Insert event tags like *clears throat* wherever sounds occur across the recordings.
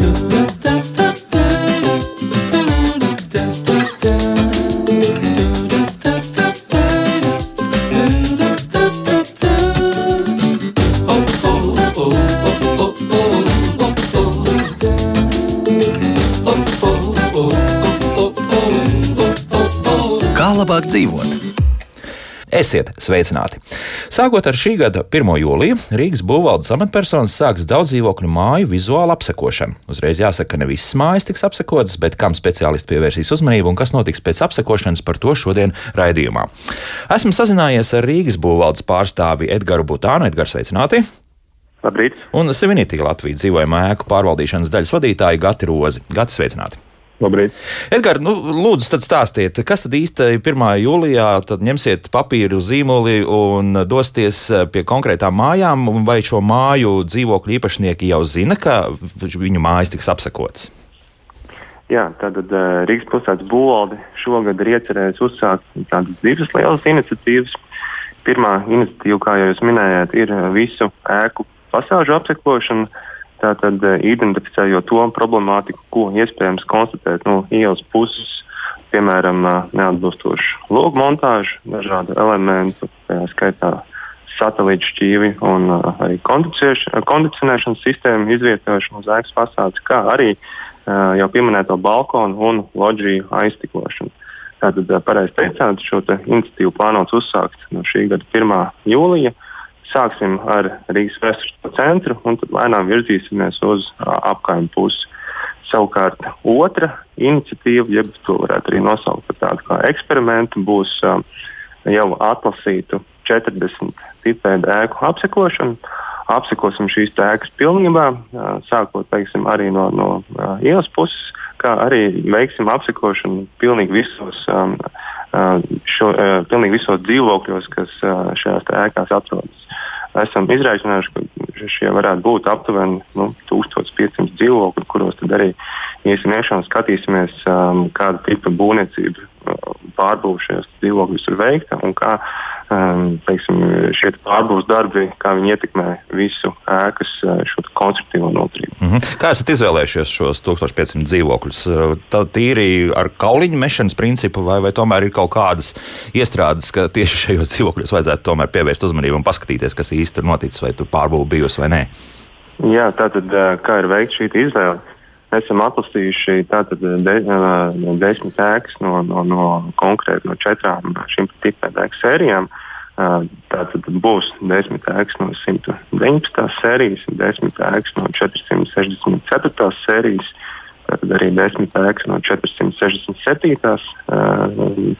Kā Esiet sveicināti! Sākot ar šī gada 1. jūliju, Rīgas būvvaldes amatpersonas sāks daudz dzīvokļu māju vizuālu apsekošanu. Uzreiz jāsaka, ka ne visas mājas tiks apsekotas, bet kam speciālisti pievērsīs uzmanību un kas notiks pēc apsekošanas, par to šodien raidījumā. Esmu sazinājies ar Rīgas būvvaldes pārstāvi Edgars Butānu. Edgars, sveicināti! Labrīt! Un Sevinītī Latvijas dzīvojamā ēku pārvaldīšanas daļas vadītāja Gati Rozi. Gati, sveicināti! Labrīt. Edgars, nu, lūdzu, tad stāstiet, kas tad īsti 1. jūlijā ņemsiet papīru zīmoli un dosieties pie konkrētām mājām, vai šo māju dzīvokļu īpašnieki jau zina, ka viņu mājas tiks apsakotas? Jā, tātad Rīgas pilsētas būvvalde šogad ir iecerējusi uzsākt tādas divas lielas iniciatīvas. Pirmā iniciatīva, kā jau jūs minējāt, ir visu ēku pasāžu apsekošana Tātad, eh, identificējot to problemātiku, ko iespējams konstatēt no ielas puses, piemēram, eh, neatbilstošu logu montāžu, dažādu elementu, tā skaitā satelītu šķīvi un uh, arī kondicionēšanas sistēmu izvietošanu uz ēkas fasādes, kā arī jau pieminēto balkonu un loģiju aiztiklošanu. Tātad, pareizi teicāt, šo te iniciatīvu plānots uzsākt no šī gada 1. jūlija. Uh, Sāksim ar Rīgas vēstures centru un tad lēnām virzīsimies uz apkaimē pusi. Savukārt otra iniciatīva, jeb to varētu arī nosaukt par tādu kā eksperimentu, būs uh, jau atlasītu 40 tipēdu ēku apsekošanu. Apsekosim šīs ēkas pilnībā, uh, sākot teiksim, arī no, no uh, ielas puses, kā arī veiksim apsekošanu pilnīgi visos, um, šo, pilnīgi visos dzīvokļos, kas šajās ēkās atrodas esam izraicinājuši, ka šie varētu būt aptuveni nu, 1500 dzīvokļi, kuros tad arī iesim iekšā un skatīsimies, um, kāda tipa būvniecība pārbūve šajos dzīvokļos ir veikta un kā um, teiksim, šie pārbūves darbi ietekmē visu ēkas uh, konstruktīvo noturību. Mm -hmm. Kā esat izvēlējušies šos 1500 dzīvokļus? Tā tīri ar kauliņu mešanas principu, vai, vai tomēr ir kaut kādas iestrādes, ka tieši šajos dzīvokļos vajadzētu pievērst uzmanību un paskatīties, kas īsti ir noticis, vai tur pārbūve bijusi vai nē? Jā, tātad uh, kā ir veikta šī izvēle? Esam atlasījuši tātad, de, no desmit ēkas no, no, no konkrēti no četrām šīm tipām ēku sērijām. Tātad būs desmit ēkas no 119. sērijas, desmit ēkas no 464. sērijas, tātad arī desmit ēkas no 467.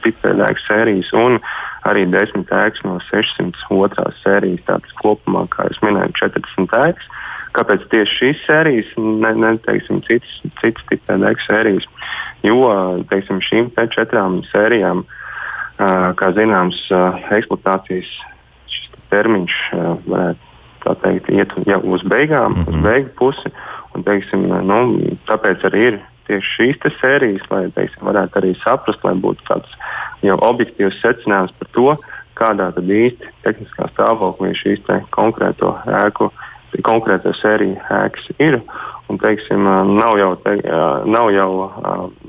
tipēļu ēku sērijas un arī desmit ēkas no 602. sērijas. Tātad kopumā, kā jau minēju, 40 ēkas. Kāpēc tieši šīs sērijas, ne, ne teiksim, citas, citas tipēdēku sērijas? Jo teiksim, šīm te četrām sērijām, kā zināms, eksploatācijas termiņš varētu teikt, iet jau uz beigām, mm -hmm. uz mhm. beigu pusi. Un, teiksim, nu, tāpēc arī ir tieši šīs sērijas, lai teiksim, varētu arī saprast, lai būtu tāds jau objektīvs secinājums par to, kādā tad īsti tehniskā stāvoklī šīs konkrēto ēku konkrēta sērija ēkas ir. Un, teiksim, nav jau, te, nav jau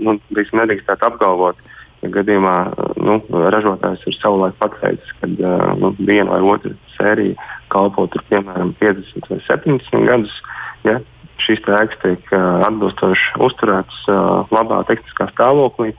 nu, teiksim, nedrīkstētu apgalvot, ja gadījumā nu, ražotājs ir savulaik pateicis, ka nu, viena vai otra sērija kalpo tur piemēram 50 vai 70 gadus. Ja, šīs ēkas tiek atbilstoši uzturētas labā tehniskā stāvoklī.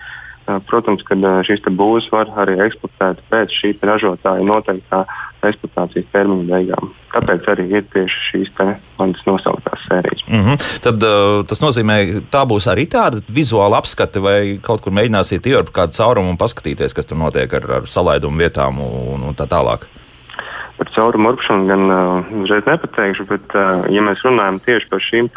Protams, ka šīs būvniecības var arī eksportēt pēc šī ražotāja noteiktā eksploatācijas termiņa beigām. Tāpēc arī ir tieši šīs manas nosauktās sērijas. Mm -hmm. Tad uh, tas nozīmē, tā būs arī tāda vizuāla apskate, vai kaut kur mēģināsiet ievērpt kādu caurumu un paskatīties, kas tur notiek ar, ar salaidumu vietām un, un tā tālāk. Par caurumu urpšanu gan uh, uzreiz nepateikšu, bet, uh, ja mēs runājam tieši par šīm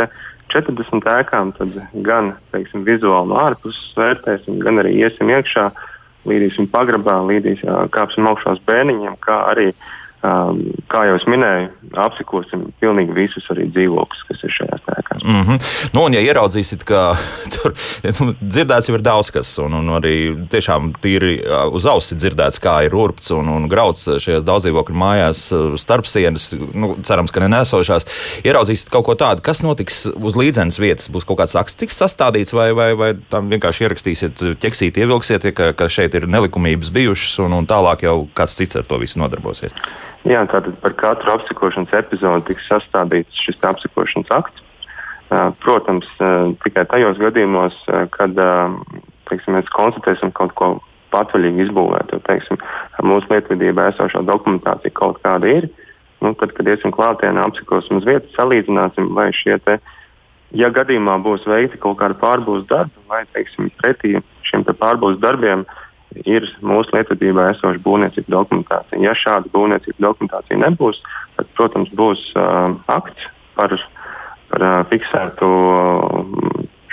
40 ēkām, tad gan teiksim, vizuāli no ārpuses vērtēsim, gan arī iesim iekšā. Uh, līdīsim pagrabā, līdīsim, kāpsim augšā uz bēniņiem, kā arī, um, kā jau es minēju, apsekosim pilnīgi visus arī dzīvokļus, kas ir šajās ēkās. Mm -hmm. nu, un, ja ieraudzīsiet, ka *laughs* tur nu, dzirdēts jau ir daudz kas, un, un arī tiešām tīri uz ausi dzirdēts, kā ir urpts un, un grauds šajās daudzdzīvokļu mājās starp sienas, nu, cerams, ka nenesošās. Ieraudzīsiet kaut ko tādu, kas notiks uz līdzenas vietas, būs kaut kāds akts tiks sastādīts, vai, vai, vai tam vienkārši ierakstīsiet, ķeksīt, ievilksiet, ka, ka šeit ir nelikumības bijušas, un, un tālāk jau kāds cits ar to visu nodarbosies. Jā, tātad par katru apsekošanas epizodi tiks sastādīts šis apsekošanas akts. Protams, tikai tajos gadījumos, kad teiksim, mēs konstatēsim kaut ko patvaļīgi izbūvētu, teiksim, mūsu lietvedībā esošā dokumentācija kaut kāda ir. Nu, tad, kad iesim klātienē, apsekosim uz vietas, salīdzināsim, vai šie te, ja gadījumā būs veikti kaut kādi pārbūves darbi, vai teiksim, pretī šiem pārbūves darbiem ir mūsu lietvedībā esoša būvniecības dokumentācija. Ja šāda būvniecības dokumentācija nebūs, tad, protams, būs uh, akts par par fiksētu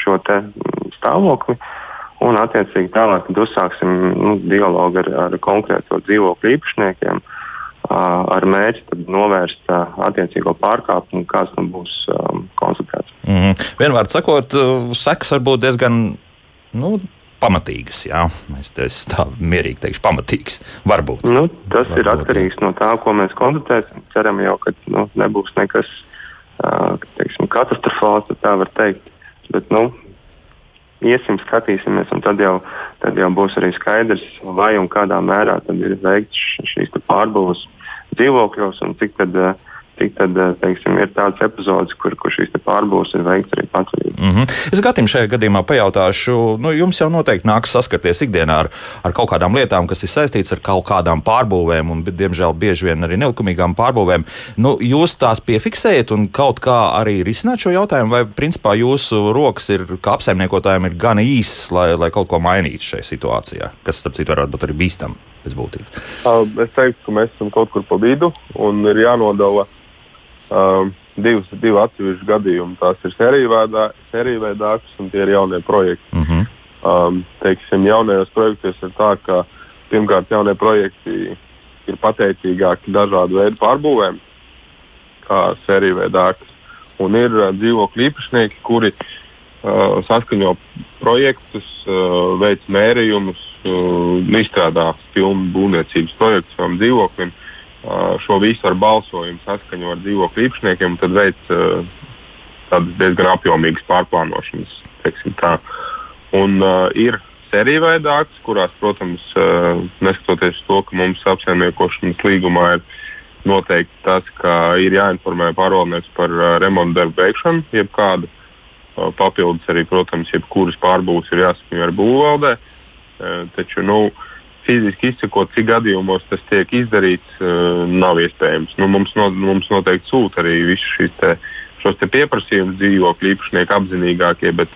šo stāvokli. Un, attiecīgi, tālāk uzsāksim nu, dialogu ar, ar konkrēto dzīvokļu īpašniekiem ar mērķi novērst attiecīgo pārkāpumu, kāds tam būs um, konstatēts. Mm -hmm. Vienmēr sakot, sekas var būt diezgan nu, pamatīgas. Jā, es tā mierīgi teikšu, pamatīgas. Varbūt. Nu, tas Varbūt, ir atkarīgs jā. no tā, ko mēs konstatēsim. Ceram jau, ka nu, nebūs nekas teiksim, katastrofāls, tā var teikt. Bet, nu, iesim, skatīsimies, un tad jau, tad jau būs arī skaidrs, vai un kādā mērā ir veikts šīs pārbūves dzīvokļos un cik tad. Uh, cik tad, eh, teiksim, ir tāds epizodes, kur, kur šīs pārbūves ir veikts arī patvaļīgi. Mm -hmm. Es Gatim šajā gadījumā pajautāšu, nu, jums jau noteikti nāks saskarties ikdienā ar, ar kaut kādām lietām, kas ir saistītas ar kaut kādām pārbūvēm un, diemžēl, bieži vien arī nelikumīgām pārbūvēm. Nu, jūs tās piefiksējat un kaut kā arī risināt šo jautājumu, vai principā jūsu rokas ir, kā apsaimniekotājiem, ir gana īsas, lai, lai kaut ko mainītu šajā situācijā, kas, starp citu, varētu būt arī bīstami pēc būtības? Es teiktu, ka mēs esam kaut kur pa vidu un ir jānodala um, divas, divi atsevišķi gadījumi. Tās ir sēriju veidākas un tie ir jaunie projekti. Uh mhm. -huh. um, teiksim, jaunajos projektos ir tā, ka pirmkārt jaunie projekti ir pateicīgāki dažādu veidu pārbūvēm, kā sēriju veidākas. Un ir uh, dzīvokļu īpašnieki, kuri uh, saskaņo projektus, uh, veic mērījumus, uh, izstrādā filmu būvniecības projektu savam dzīvoklim. Uh, šo visu ar balsojumu saskaņo ar dzīvokļu īpašniekiem tad veic tādas diezgan apjomīgas pārplānošanas. Un, uh, ir sērija veidākas, kurās, protams, uh, neskatoties to, ka mums apsaimniekošanas līgumā ir noteikti tas, ka ir jāinformē pārvaldnieks par uh, remontu darbu veikšanu, jebkādu uh, papildus arī, protams, jebkuras pārbūves ir jāsaskaņo ar būvvaldē. Uh, taču, nu, uh, fiziski izsakot, cik gadījumos tas tiek izdarīts, uh, nav iespējams. Nu, mums, no, mums noteikti sūta arī visus šos te pieprasījumus dzīvokļu īpašnieki apzinīgākie, bet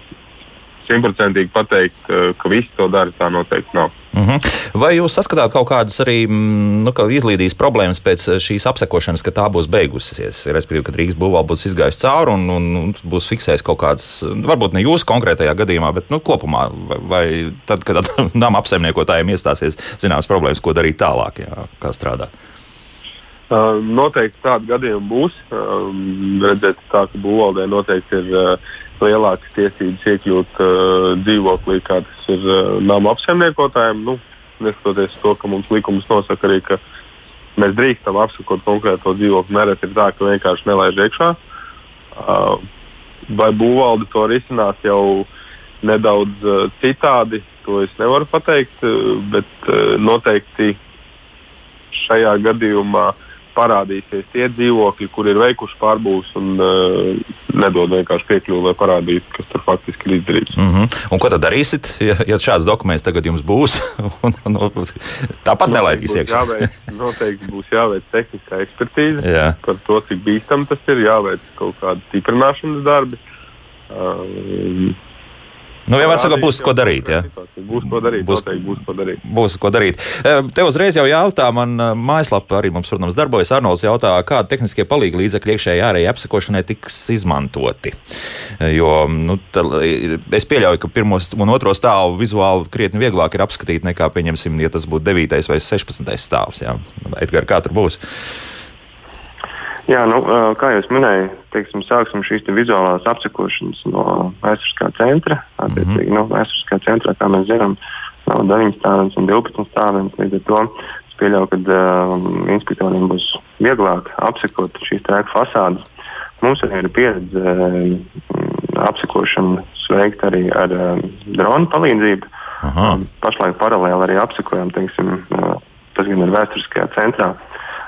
simtprocentīgi pateikt, ka visi to dara, tā noteikti nav. Mm -hmm. Vai jūs saskatāt kaut kādas arī mm, nu, izlīdīs problēmas pēc eh, šīs apsekošanas, ka tā būs beigusies? Respektīvi, ka Rīgas būvvalde būs izgājis cauri un, un, un būs fiksējis kaut kādas, varbūt ne jūsu konkrētajā gadījumā, bet nu, kopumā, vai, vai tad, kad *laughs* nama apsaimniekotājiem iestāsies zināmas problēmas, ko darīt tālāk, jā, kā strādāt? Uh, noteikti tādi gadījumi būs. Uh, redzēt, tā, ka būvvaldē noteikti ir uh, lielākas tiesības iekļūt uh, dzīvoklī, kā tas ir uh, nama apsaimniekotājiem. Nu, neskatoties to, ka mums likums nosaka arī, ka mēs drīkstam apsakot konkrēto dzīvokli. Nereti ir tā, ka vienkārši nelaiž iekšā. Uh, vai būvvalde to risinās jau nedaudz uh, citādi, to es nevaru pateikt, uh, bet noteikti šajā gadījumā uh, parādīsies tie dzīvokļi, kur ir veikuši pārbūves un uh, nedod vienkārši piekļuvi, lai parādītu, kas tur faktiski ir izdarīts. Mm -hmm. Un ko tad darīsiet, ja, ja šāds dokuments tagad jums būs? *laughs* un, un, tāpat nelaidīs iekšā. jāveic, *laughs* noteikti būs jāveic tehniskā ekspertīze Jā. par to, cik bīstam tas ir, jāveic kaut kādi stiprināšanas darbi. Uh, Nu, vienmēr sakot, būs ko darīt. Ja? Būs ko darīt. Būs, būs ko darīt. Būs ko darīt. Te uzreiz jau jautā, man mājaslapa arī mums, protams, darbojas. Arnolds jautā, kādi tehniskie palīgi līdzekļi iekšējai ārējai apsakošanai tiks izmantoti. Jo nu, tā, es pieļauju, ka pirmos un otro stāvu vizuāli krietni vieglāk ir apskatīt nekā, pieņemsim, ja tas būtu 9. vai 16. stāvs. Ja? Edgars, kā tur būs? Jā, nu, kā jau minēju, teiksim, sāksim šīs te vizuālās apsekošanas no vēsturiskā centra. Attiecīgi, mm -hmm. no vēsturiskā centrā, kā mēs zinām, nav 9 stāvens un 12 stāvens. Līdz ar to es pieļauju, ka uh, inspektoriem būs vieglāk apsekot šīs ēku fasādes. Mums arī ir pieredze uh, apsekošanu veikt arī ar uh, dronu palīdzību. Aha. Pašlaik paralēli arī apsekojam, teiksim, uh, tas gan ir vēsturiskajā centrā.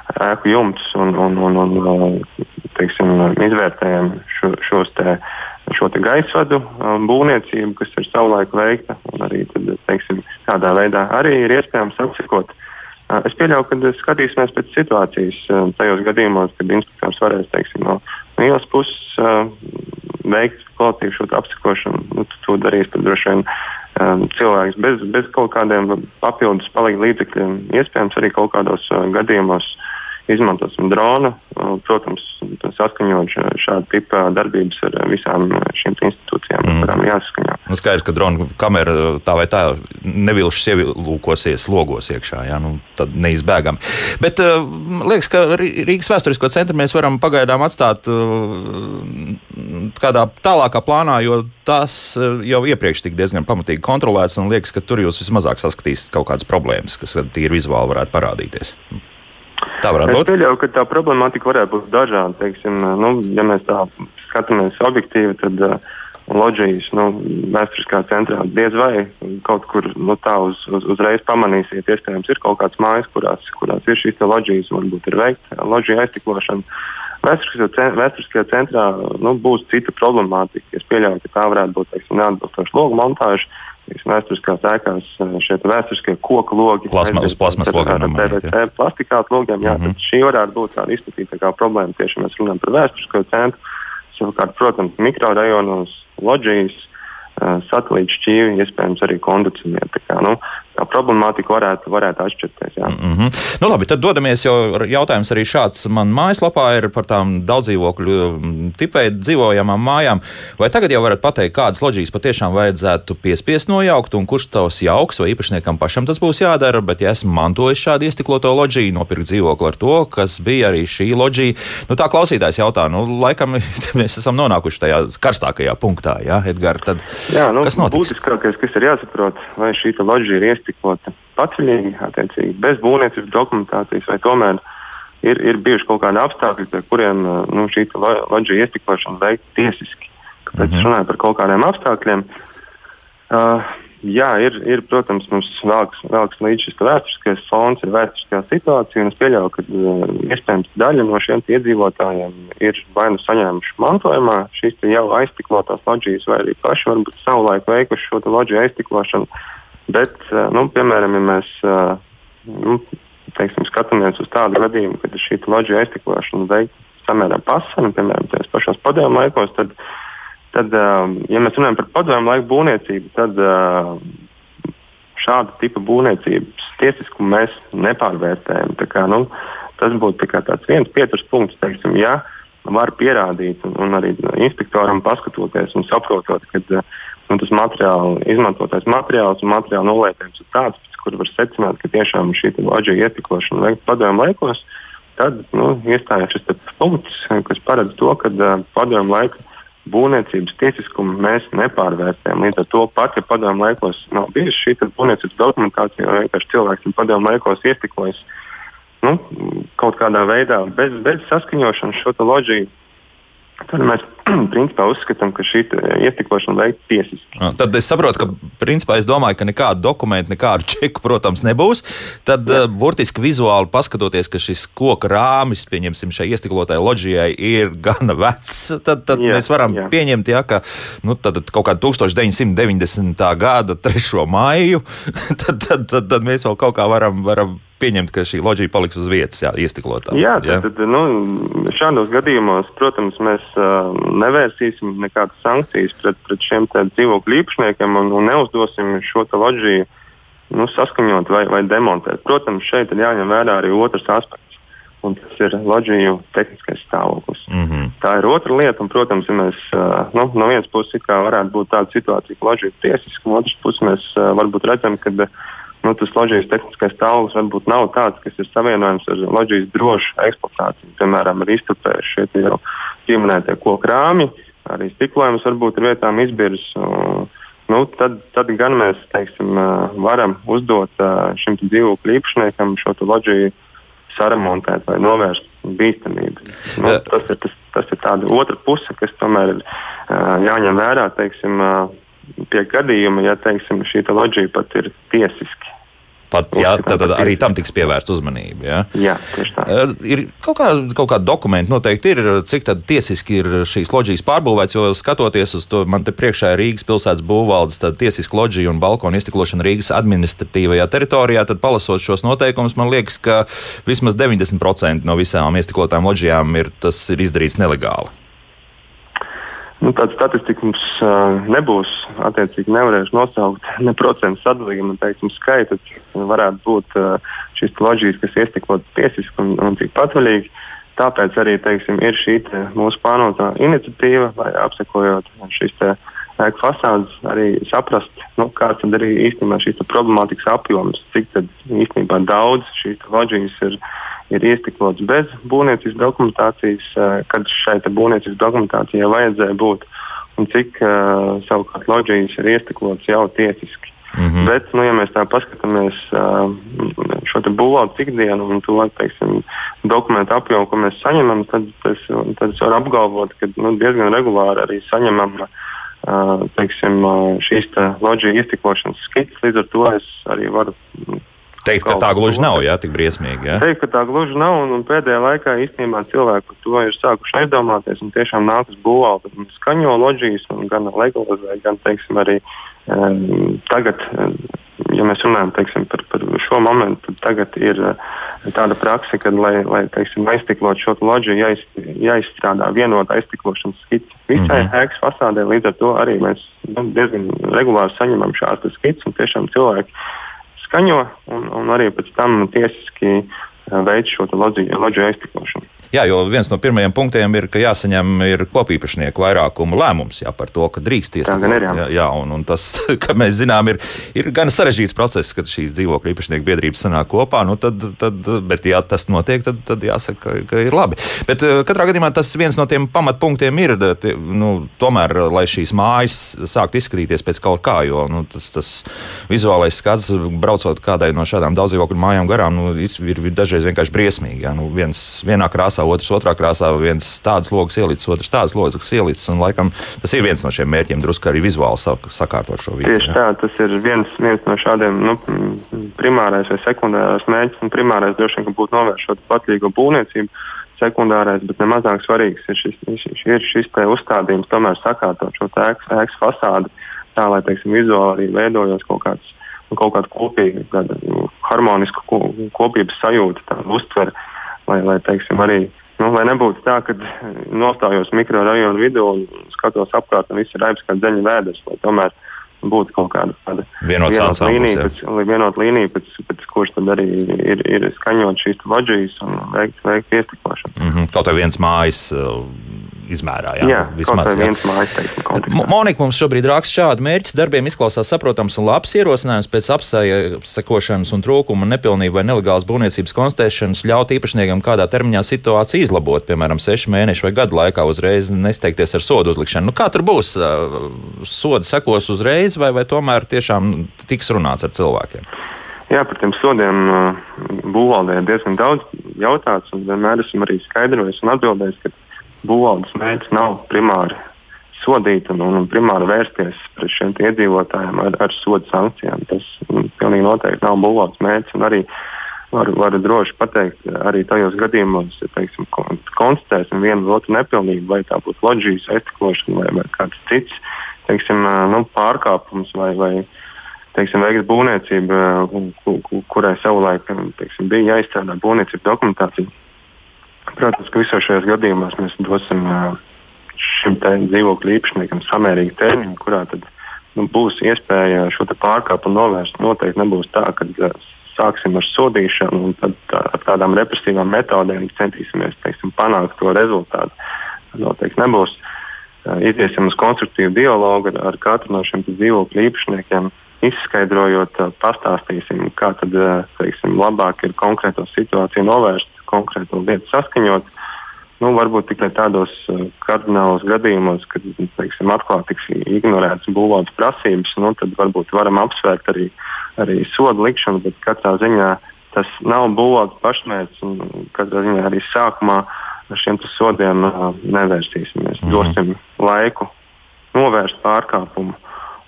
Uh, ēku jumtus un, un, un, un teiksim, izvērtējam šo, šos te, šo te gaisvadu um, būvniecību, kas ir savulaik veikta. Arī tad, teiksim, tādā veidā arī ir iespējams apsekot. Uh, es pieļauju, ka skatīsimies pēc situācijas uh, tajos gadījumos, kad inspektors varēs teiksim, no ielas puses uh, veikt kvalitīvu šo apsekošanu. Nu, to darīs droši vien cilvēks bez, bez kaut kādiem papildus palīdzības līdzekļiem. Iespējams, arī kaut kādos uh, gadījumos uh, izmantosim dronu. Protams, saskaņot šādu tipu darbības ar visām šīm institūcijām, mm. kurām jāsaskaņo. Nu, skaidrs, ka drona kamera tā vai tā nevilšas ielūkosies logos iekšā. Jā, nu, tad neizbēgami. Bet liekas, ka Rīgas vēsturisko centru mēs varam pagaidām atstāt kādā tālākā plānā, jo tas jau iepriekš tika diezgan pamatīgi kontrolēts un liekas, ka tur jūs vismazāk saskatīsiet kaut kādas problēmas, kas tīri vizuāli varētu parādīties. Tā varētu būt. Es pieļauju, ka tā problemātika varētu būt dažāda. Teiksim, nu, ja mēs tā skatāmies objektīvi, tad uh, loģijas nu, vēsturiskā centrā diez vai kaut kur nu, tā uz, uz, uzreiz pamanīsiet. Iespējams, ir kaut kādas mājas, kurās, kurās ir šīs loģijas, varbūt ir veikta loģija aiztiklošana. Vēsturiskajā centrā nu, būs cita problemātika. Es pieļauju, ka tā varētu būt teiksim, neatbilstoša logu montāža vēsturiskās ēkās eh, šie vēsturiskie koku logi. Plasma, uz plasmas logiem. PVC plastikātu logiem, jā, mm -hmm. šī varētu būt tāda izplatītākā problēma tieši, ja mēs runājam par vēsturisko centru. Savukārt, protams, mikrorajonos, loģijas, eh, satelīta šķīvi, iespējams, arī kondicionēti. Nu, tā problemātika varētu, varētu atšķirties. Jā. Mm -hmm. nu, labi, tad dodamies, jo jautājums arī šāds man mājaslapā ir par tām daudzdzīvokļu tipveidu dzīvojamām mājām. Vai tagad jau varat pateikt, kādas loģijas patiešām vajadzētu piespiest nojaukt, un kurš tos jauks, vai īpašniekam pašam tas būs jādara, bet ja esmu mantojis šādu iestikloto loģiju, nopirkt dzīvokli ar to, kas bija arī šī loģija, nu tā klausītājs jautā, nu laikam *laughs* mēs esam nonākuši tajā karstākajā punktā, jā, Edgar, tad jā, nu, kas notiks? Būtiskākais, kas ir jāsaprot, vai šī loģija ir iestikta iztikota paceļīgi, attiecīgi, bez būvniecības dokumentācijas, vai tomēr ir, ir bijuši kaut kādi apstākļi, pie kuriem nu, šī loģija iestikošana veikta tiesiski. Kāpēc es runāju par kaut kādiem apstākļiem? Uh, jā, ir, ir, protams, mums vēlks, vēlks līdz šis vēsturiskais fons, ir vēsturiskā situācija, un es pieļauju, ka uh, iespējams daļa no šiem iedzīvotājiem ir vai nu saņēmuši mantojumā šīs jau aiztiklotās loģijas, vai arī paši varbūt savulaik veikuši šo loģiju aiztiklošanu. Bet, eh, nu, piemēram, ja mēs eh, nu, teiksim, skatāmies uz tādu gadījumu, kad šī loģija aiztiklošana veikta samērā pasana, piemēram, tajos pašos padomu laikos, tad, tad, eh, ja mēs runājam par padomu laiku būvniecību, tad šāda tipa būvniecības tiesiskumu mēs nepārvērtējam. Kā, nu, tas būtu viens pieturas punkts, teiksim, ja var pierādīt, un, un arī inspektoram paskatoties un saprotot, ka nu, tas materiāli, izmantotais materiāls un materiāla nolietējums ir tāds, kura var secināt, ka tiešām šī loģija ietekmēšana veikta padomu laikos, tad nu, iestājās šis punkts, kas paredz to, ka uh, padomu laika būvniecības tiesiskumu mēs nepārvērtējam. Līdz ar to pat, ja padomu laikos nav bijusi šī būvniecības dokumentācija, vai vienkārši cilvēks padomu laikos iestiklojis nu, kaut kādā veidā bez, bez saskaņošanas šo loģiju Tad mēs *clears throat* principā uzskatām, ka šī ietekmēšana veikta tiesiski. Tad es saprotu, ka principā es domāju, ka nekādu dokumentu, nekādu *laughs* čeku, protams, nebūs. Tad Jā. uh, burtiski vizuāli paskatoties, ka šis koka rāmis, pieņemsim, šai iestiklotai loģijai ir *laughs* gana vecs, tad, tad jā, mēs varam jā. pieņemt, jā, ka nu, tad, kaut kāda 1990. gada 3. maiju, *laughs* tad, tad, tad, tad mēs vēl kaut kā varam, varam pieņemt, ka šī loģija paliks uz vietas, jā, iestiklotā. Jā, tad, tad, nu, šādos gadījumos, protams, mēs uh, nevērsīsim nekādas sankcijas pret, pret šiem dzīvokļu īpašniekiem un, un neuzdosim šo loģiju nu, saskaņot vai, vai demontēt. Protams, šeit ir jāņem vērā arī otrs aspekts. Un tas ir loģiju tehniskais stāvoklis. Mm -hmm. Tā ir otra lieta, un, protams, ja mēs nu, no vienas puses varētu būt tāda situācija, ka loģija ir tiesiska, no otras puses mēs varbūt redzam, ka uh, nu, tas loģijas tehniskais stāvoklis varbūt nav tāds, kas ir savienojams ar loģijas drošu eksploatāciju. Piemēram, ar izturpējuši šie jau pieminētie kokrāmi, arī stiklojums varbūt ir vietām izbirs. Nu, tad, tad gan mēs teiksim, varam uzdot šim dzīvokļu īpašniekam šo loģiju saremontēt vai novērst bīstamību. Nu, tas ir, tas, tas ir tāda otra puse, kas tomēr ir jāņem vērā teiksim, pie gadījuma, ja teiksim, šī loģija pat ir tiesiski Pat, jā, tad, tad arī tam tiks pievērsta uzmanība. Jā, jā tieši tā. Uh, ir kaut, kā, kaut kādi dokumenti noteikti ir, cik tiesiski ir šīs loģijas pārbūvēts, jo skatoties uz to, man te priekšā ir Rīgas pilsētas būvvaldes tiesiska loģija un balkona iztiklošana Rīgas administratīvajā teritorijā, tad palasot šos noteikumus, man liekas, ka vismaz 90% no visām iestiklotām loģijām ir, tas ir izdarīts nelegāli. Nu, tāda statistika mums uh, nebūs. Attiecīgi, nevarēšu nosaukt ne procentu sadalījumu, teiksim, skaitu. Varētu būt uh, šīs loģijas, kas iestiklot tiesiski un, un cik patvaļīgi. Tāpēc arī teiksim, ir šī te mūsu plānotā iniciatīva, lai apsekojot šīs ēku fasādes, arī saprast, nu, kāds tad arī īstenībā šīs problemātikas apjoms, cik īstenībā daudz šīs loģijas ir ir iestiklots bez būvniecības dokumentācijas, eh, kad šai būvniecības dokumentācijai vajadzēja būt, un cik uh, savukārt loģijas ir iestiklots jau tiesiski. Mm -hmm. Bet, nu, ja mēs tā paskatāmies uh, šo būvvaldes ikdienu un to teiksim, dokumentu apjomu, ko mēs saņemam, tad, tas, tad es varu apgalvot, ka nu, diezgan regulāri arī saņemam teiksim, šīs loģijas iztiklošanas skices. Līdz ar to es arī varu Teikt, ka tā gluži nav, jā, tik briesmīgi. Jā. Teikt, ka tā gluži nav, un, un pēdējā laikā īstenībā cilvēki par to ir sākuši aizdomāties, un tiešām nākas būvēt skaņo loģijas, gan legalizē, gan, teiksim, arī um, tagad, ja mēs runājam teiksim, par, par šo momentu, tad tagad ir tāda praksa, ka, lai, lai teiksim, aiztiklot šo loģiju, jāiz, jāizstrādā vienota aiztiklošanas skice visai mm -hmm. ēkas fasādē. Līdz ar to arī mēs nu, diezgan regulāri saņemam šādas skices, un tiešām cilvēki skaņo un, un arī pēc tam tiesiski eh, veids šo loģiju aiztiklošanu. Jā, jo viens no pirmajiem punktiem ir, ka jāsaņem ir kopīpašnieku vairākuma lēmums jā, par to, ka drīkst iestāties. Jā, jā. jā un, un tas, *laughs* kā mēs zinām, ir, ir gan sarežģīts process, kad šīs dzīvokļu īpašnieku biedrības sanāk kopā. Nu, tad, tad, bet, ja tas notiek, tad, tad jāsaka, ka, ka ir labi. Bet eh, katrā gadījumā tas viens no tiem pamatpunktiem ir, tie, nu, tomēr, lai šīs mājas sāktu izskatīties pēc kaut kā, jo nu, tas, tas vizuālais skats, braucot kādai no šādām daudzdzīvokļu mājām garām, nu, ir dažreiz vienkārši briesmīgi. Jā. Nu, viens vienā krāsā krāsā, otrs otrā krāsā, viens tādas logas ielicis, otrs tādas logas ielicis. Un, laikam, tas ir viens no šiem mērķiem, drusku arī vizuāli sakārtot šo vietu. Tieši tā, tas ir viens, viens no šādiem nu, primārais vai sekundārais mērķis. Primārais droši vien būtu novērst šo patlīgo būvniecību. Sekundārais, bet nemazāk svarīgs ir šis, šis, ir šis uzstādījums, tomēr sakārtot šo ēkas, ēkas fasādi tā, lai teiksim, vizuāli arī veidojos kaut kāds kaut kāda kopīga, tāda nu, harmoniska kopības sajūta, tāda uztvere lai, lai teiksim, arī nu, lai nebūtu tā, ka nostājos mikrorajonu vidū un skatos apkārt, un viss ir raips kā dzeņa vēders. Tomēr būtu kaut kāda tāda vienota līnija, pēc, vienot līnija pēc, pēc kuras tad arī ir, ir skaņot šīs loģijas un veikt, veikt iestiklāšanu. Mm -hmm. Kaut kā viens mājas izmērā. Jā, jā vismaz teikuma. Monika mums šobrīd raksta šādu mērķis. Darbiem izklausās saprotams un labs ierosinājums pēc apsekošanas un trūkuma, nepilnību vai nelegālas būvniecības konstatēšanas ļaut īpašniekam kādā termiņā situāciju izlabot, piemēram, sešu mēnešu vai gadu laikā uzreiz nesteigties ar sodu uzlikšanu. Nu, kā tur būs? Sodi sekos uzreiz vai, vai tomēr tiešām tiks runāts ar cilvēkiem? Jā, par tiem sodiem būvvaldē ir diezgan daudz jautāts, un vienmēr esmu arī skaidrojis un atbildējis, ka būvvaldes mērķis nav primāri sodīt un, un primāri vērsties pret šiem iedzīvotājiem ar, ar sodu sankcijām. Tas mm, pilnīgi noteikti nav būvvaldes mērķis. Arī varu, varu droši pateikt, arī tajos gadījumos, ja teiksim, konstatēsim vienu otru nepilnību, vai tā būtu loģijas aiztiklošana vai, vai kāds cits teiksim, nu, pārkāpums vai, vai teiksim, veikt būvniecību, kurai savulaik teiksim, bija jāizstrādā būvniecības dokumentācija Protams, ka visos šajos gadījumos mēs dosim šim dzīvokļu īpašniekam samērīgu termiņu, kurā tad, nu, būs iespēja šo pārkāpumu novērst. Noteikti nebūs tā, ka sāksim ar sodīšanu un tad tā, ar tādām represīvām metodēm centīsimies teiksim, panākt to rezultātu. Noteikti nebūs. Iziesim uz konstruktīvu dialogu ar katru no šiem dzīvokļu īpašniekiem izskaidrojot, pastāstīsim, kā tad teiksim, labāk ir konkrēto situāciju novērst, konkrēto lietu saskaņot. Nu, varbūt tikai tādos kardinālos gadījumos, kad teiksim, atklāti tiks ignorētas būvvaldes prasības, nu, tad varbūt varam apsvērt arī, arī sodu likšanu, bet katrā ziņā tas nav būvvaldes pašmērķis. Katrā ziņā arī sākumā ar šiem sodiem nevērsīsimies. Mm. Dosim laiku novērst pārkāpumu.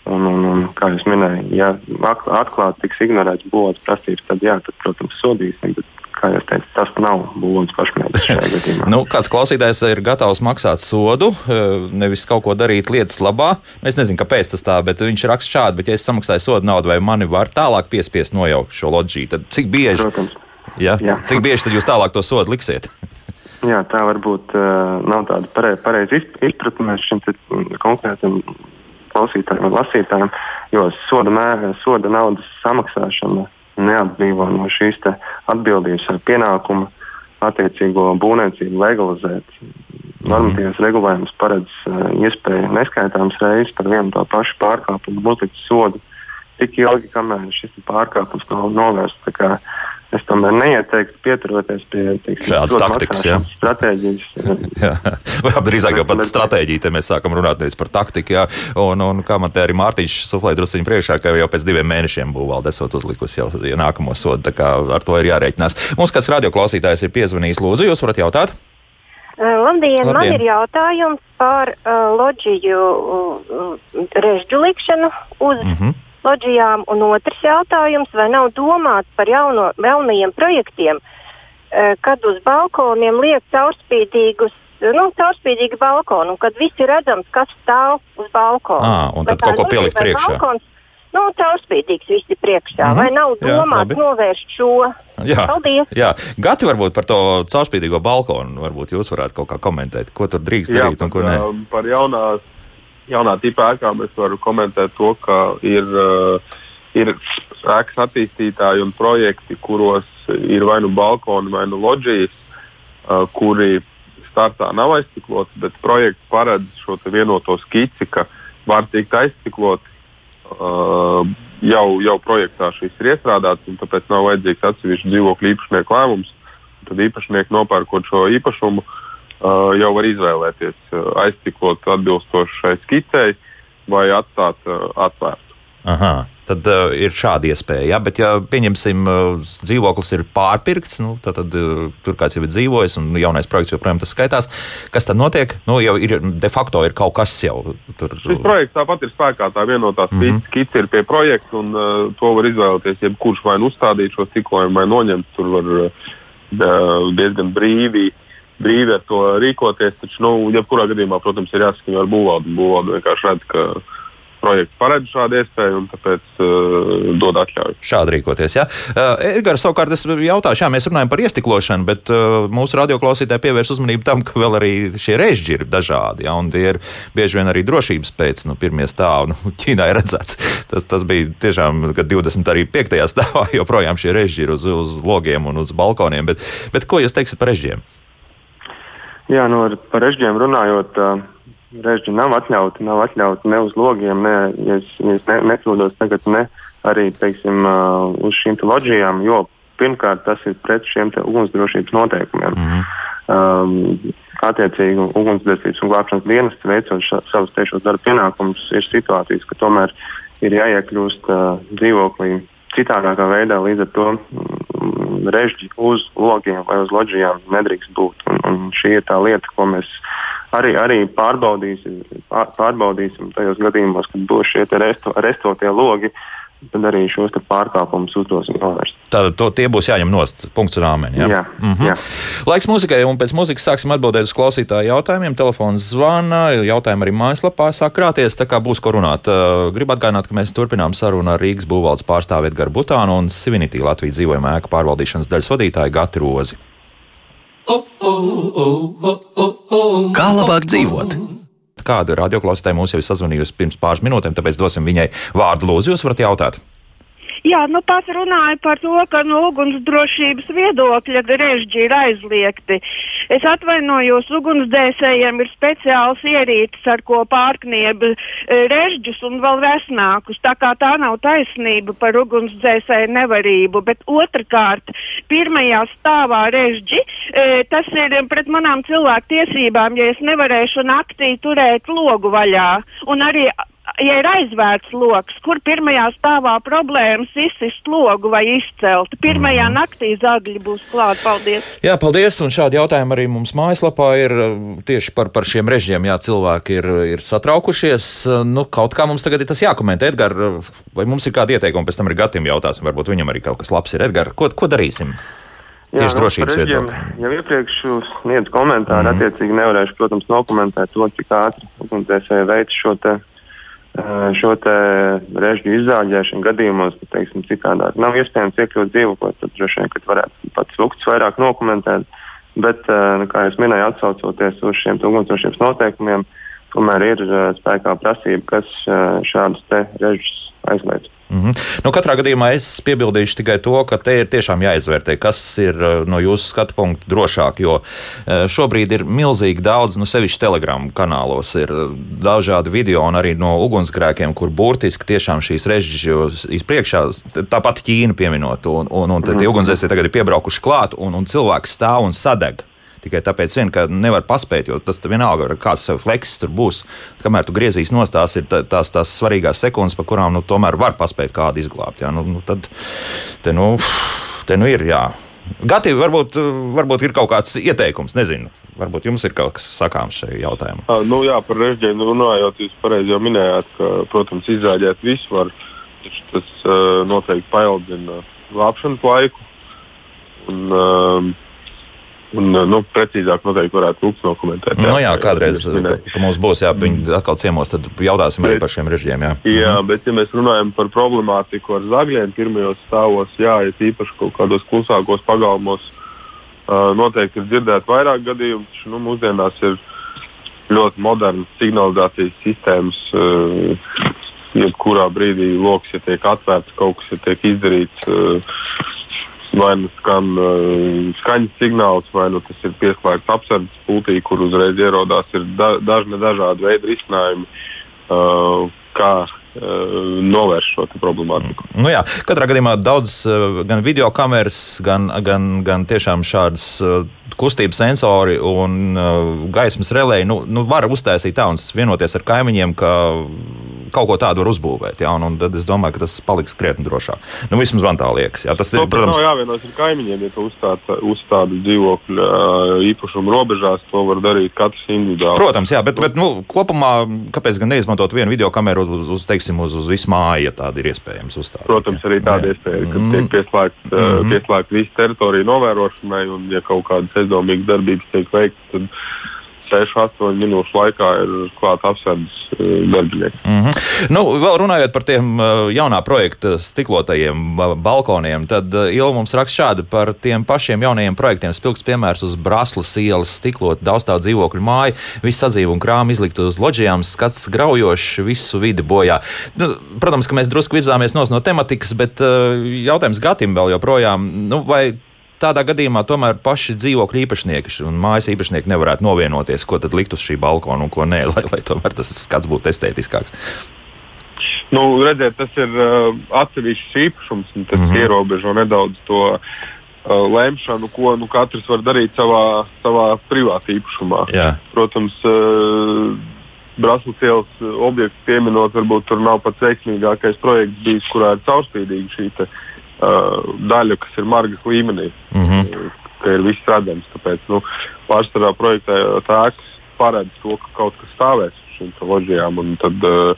Un, un, un, kā jau minēju, ja atklāti tiks ignorēts būvniecības prasības, tad, jā, tad, protams, sodīsim. Bet, kā jau teicu, tas nav būvniecības pašmērķis šajā *laughs* gadījumā. nu, kāds klausītājs ir gatavs maksāt sodu, eh, nevis kaut ko darīt lietas labā. Es nezinu, kāpēc tas tā, bet viņš raksta šādi, bet ja es samaksāju sodu naudu, vai mani var tālāk piespiest nojaukt šo loģiju, tad cik bieži? Protams. Ja? Jā. Cik bieži jūs tālāk to sodu liksiet? *laughs* Jā, tā varbūt uh, nav tāda pareiza pareiz izpratne šim konkrētam klausītājiem un lasītājiem, jo soda, mē, soda naudas samaksāšana neatbrīvo no šīs atbildības ar pienākumu attiecīgo būvniecību legalizēt. Normatīvas regulējums paredz uh, iespēju neskaitāmas reizes par vienu to pašu pārkāpumu uzlikt sodu tik ilgi, kamēr šis pārkāpums nav novērsts. Es tomēr neieteiktu pieturoties pie šādas taktikas, jā. stratēģijas. *laughs* jā, drīzāk jau pat stratēģija, te mēs sākam runāt nevis par taktiku, jā, un, un kā man te arī Mārtiņš suflē drusiņu priekšā, ka jau pēc diviem mēnešiem būvvalde esot uzlikusi jau ja nākamo sodu, tā kā ar to ir jārēķinās. Mums kāds radioklausītājs ir piezvanījis, lūdzu, jūs varat jautāt? Labdien, Labdien, man ir jautājums par uh, loģiju uh, režģu likšanu uz mm -hmm loģijām? Un otrs jautājums, vai nav domāts par jauno, jaunajiem projektiem, eh, kad uz balkoniem liek caurspīdīgus nu, caurspīdīgi balkoni, un kad viss ir redzams, kas stāv uz balkona. À, un tad kaut ko pielikt priekšā. Balkons, nu, caurspīdīgs viss ir priekšā. Mm -hmm. Vai nav domāts novērst šo? Jā, Paldies. jā. Gati varbūt par to caurspīdīgo balkonu. Varbūt jūs varētu kaut kā komentēt, ko tur drīkst jā, darīt un ko nē. Par jaunās jaunā tipā ēkām es varu komentēt to, ka ir, uh, ir ēkas attīstītāji un projekti, kuros ir vai nu balkoni, vai nu loģijas, uh, kuri startā nav aizcikloti, bet projekts paredz šo vienoto skici, ka var tikt aizcikloti. Uh, jau, jau projektā šis ir iestrādāts, un tāpēc nav vajadzīgs atsevišķs dzīvokļu īpašnieku lēmums. Tad īpašnieki nopērkot šo īpašumu, uh, uh, jau var izvēlēties uh, aiztiklot atbilstoši šai skicei vai atstāt uh, atvērtu. Aha, tad uh, ir šāda iespēja. Ja? Bet, ja pieņemsim, uh, dzīvoklis ir pārpirkts, nu, tad, tad uh, tur kāds jau ir dzīvojis, un jaunais projekts joprojām tas skaitās. Kas tad notiek? Nu, jau ir de facto ir kaut kas jau tur. Šis projekts tāpat ir spēkā. Tā vienotā mm -hmm. skice ir pie projekta, un uh, to var izvēlēties jebkurš vai nu uzstādīt šo ciklojumu, vai noņemt. Tur var uh, diezgan brīvi brīvi ar to rīkoties. Taču, nu, jebkurā gadījumā, protams, ir jāsaskaņo ar būvvaldu. Būvvalde vienkārši redz, ka projekts paredz šādu iespēju un tāpēc uh, dod atļauju. Šādi rīkoties. Ja? Uh, Edgars, savukārt, es jautāšu, jā, mēs runājam par iestiklošanu, bet uh, mūsu radioklausītāji pievērš uzmanību tam, ka vēl arī šie režģi ir dažādi. Ja? Tie ir bieži vien arī drošības pēc, nu, pirmie stāvi, nu, *laughs* Ķīnā ir redzēts. Tas, tas bija tiešām, kad 20 arī 5. stāvā *laughs* joprojām šie režģi ir uz, uz logiem un uz balkoniem. Bet, bet ko jūs teiksiet par režģiem? Jā, nu, par režģiem runājot, režģi nav atļauti. Nav atļauti ne uz logiem, ne, ja es, ja es ne, nekļūdos tagad, ne arī teiksim, uz šīm loģijām, jo pirmkārt tas ir pret šiem ugunsdrošības noteikumiem. Mm -hmm. um, attiecīgi ugunsdzēsības un glābšanas dienas veicot ša, savus tiešos darba pienākumus, ir situācijas, ka tomēr ir jāiekļūst uh, dzīvoklī citādākā veidā. Līdz ar to mm, režģi uz logiem vai uz loģijām nedrīkst būt. Un, un šī ir tā lieta, ko mēs arī, arī pārbaudīsim, pārbaudīsim tajos gadījumos, kad būs šie resto, restotie logi. Uh, tad arī šos pārkāpumus uzdosim novērst. Tātad to, tie būs jāņem nost. Punkts un āmeni. Ja? Jā, mm -hmm. jā. Laiks muzikai, un pēc muzikas sāksim atbildēt uz klausītāju jautājumiem. Telefons zvana, jautājumi arī mājaslapā sāk krāties, tā kā būs ko runāt. Gribu atgādināt, ka mēs turpinām sarunu ar Rīgas būvvaldes pārstāvi Edgars Butānu un Sivinitī Latvijas dzīvojuma ēku pārvaldīšanas daļas vadītāju Gati Rozi. Kā labāk dzīvot? Kāda radioklausītāja mūs jau ir sazvanījusi pirms pāris minūtēm, tāpēc dosim viņai vārdu. Lūdzu, jūs varat jautāt. Jā, nu pats runāja par to, ka no ugunsdrošības viedokļa režģi ir aizliegti. Es atvainojos, ugunsdzēsējiem ir speciāls ierīces, ar ko pārknieb e, režģus un vēl vesnākus. Tā kā tā nav taisnība par ugunsdzēsēju nevarību, bet otrkārt, pirmajā stāvā režģi, e, tas ir pret manām cilvēku tiesībām, ja es nevarēšu naktī turēt logu vaļā. Un arī ja ir aizvērts lokus, kur pirmajā stāvā problēmas izsist logu vai izcelt. Pirmajā mm. naktī zagļi būs klāti. Paldies! Jā, paldies! Un šādi jautājumi arī mums mājaslapā ir uh, tieši par, par šiem režģiem. Jā, cilvēki ir, ir satraukušies. Uh, nu, kaut kā mums tagad ir tas jākomentē. Edgar, uh, vai mums ir kādi ieteikumi, pēc tam ir Gatim jautāsim, varbūt viņam arī kaut kas labs ir. Edgar, ko, ko darīsim? Jā, Tieši nu, drošības viedokļa. Jau iepriekš sniedzu komentāru, mm -hmm. attiecīgi nevarēšu, protams, nokomentēt to, cik ātri ugunsdzēsēji veids šo te šo režģu izzāģēšanu gadījumos, ka teiksim, citādāk nav iespējams iekļūt dzīvoklī, tad droši vien varētu pats lukts vairāk dokumentēt. Bet, nu, kā jau minēju, atsaucoties uz šiem ugunsdrošības noteikumiem, tomēr ir spēkā prasība, kas šādus režģus aizliedz. Mm -hmm. nu, katrā gadījumā es piebildīšu tikai to, ka te ir tiešām jāizvērtē, kas ir eh, no jūsu skatu punkta drošāk. Jo eh, šobrīd ir milzīgi daudz, nu, sevišķi telegramu kanālos, ir eh, dažādi video un arī no ugunsgrēkiem, kur burtiski tiešām šīs režģis izpriekšā, tāpat Ķīnu pieminot, un, un, un tie mhm. ugunsdzēsēji tagad ir piebraukuši klāt, un, un cilvēks stāv un sadeg tikai tāpēc, vien, ka nevar paspēt, jo tas vienalga, kāds fleksis tur būs. Kamēr tu griezīs nost, tās ir tās, tās svarīgās sekundes, pa kurām nu, tomēr var paspēt kādu izglābt. Jā. Nu, nu, tad te nu, te nu ir. Jā. Gati, varbūt, varbūt ir kaut kāds ieteikums, nezinu. Varbūt jums ir kaut kas sakāms šajā jautājumā. À, nu, jā, par režģiem runājot, jūs pareizi jau minējāt, ka, protams, izrādīt visu var, taču tas uh, noteikti paildzina glābšanas laiku. Un, uh, Un, nu, precīzāk noteikti varētu lūgt nokomentēt. Jā, nu, jā kādreiz, ka, ka mums būs jāpiņ atkal ciemos, tad jautāsim bet, arī par šiem režģiem. Jā. jā, mhm. bet ja mēs runājam par problemātiku ar zagļiem pirmajos stāvos, jā, ja īpaši kaut kādos klusākos pagalmos, uh, noteikti ir dzirdēt vairāk gadījumu, taču nu, mūsdienās ir ļoti modernas signalizācijas sistēmas. Uh, jebkurā brīdī lokus, ja tiek atvērts, kaut kas ja tiek izdarīts. Uh, vai nu skan uh, skaņas signāls, vai nu tas ir pieslēgts apsardzes pultī, kur uzreiz ierodās da, dažni dažādi veidi risinājumi, uh, kā uh, novērst šo problemātiku. Nu jā, katrā gadījumā daudz gan video kameras, gan, gan, gan tiešām šādas. Uh, Kustības sensori un uh, gaismas relēji nu, nu, var uztaisīt tā un vienoties ar kaimiņiem, ka kaut ko tādu var uzbūvēt. Jā, un, un tad es domāju, ka tas paliks krietni drošāk. Nu, vismaz man tā liekas. Jā, tas ir. Protams, nav jāvienojas ar kaimiņiem, ja tu uzstādi uzstādi dzīvokļu īpašumu robežās, to var darīt katrs individuāli. Protams, jā, bet, bet nu, kopumā kāpēc gan neizmantot vienu video kameru uz, uz, teiksim, uz, uz visu māju, ja tāda ir iespējams uzstādīt? Protams, arī tāda iespēja, ka mm. tiek pieslēgta mm -hmm. pieslēgt visu teritoriju novērošanai, un ja kaut kādas aizdomīgas darbības tiek veiktas, tad 6-8 minūšu laikā ir klāta apsardzes eh, darbinieki. Mm -hmm. nu, vēl runājot par tiem eh, jaunā projekta stiklotajiem balkoniem, tad eh, Ilva mums raksta šādi par tiem pašiem jaunajiem projektiem. Spilgts piemērs uz Braslas ielas stiklot daudzstāvu dzīvokļu māju, visu sadzīvu un krāmu izlikt uz loģijām, skats graujošs, visu vidi bojā. Nu, protams, ka mēs drusku virzāmies no tematikas, bet jautājums Gatim vēl joprojām, nu, vai tādā gadījumā tomēr paši dzīvokļu īpašnieki un mājas īpašnieki nevarētu novienoties, ko tad likt uz šī balkona un ko nē, *laughs* lai, lai tomēr tas skats būtu estētiskāks. Nu, redziet, tas ir uh, atsevišķs īpašums, un tas mm -hmm. ierobežo nedaudz to uh, lemšanu, ko nu, katrs var darīt savā, savā privātā īpašumā. Jā. Protams, uh, Brāzlas ielas objekts pieminot, varbūt tur nav pats veiksmīgākais projekts bijis, kurā ir caurspīdīga šī te, uh, uh, daļa, kas ir margas līmenī, mm -hmm. ka ir viss redzams. Tāpēc nu, pārsvarā projektā tēks paredz to, ka kaut kas stāvēs uz šīm loģijām, un tad uh,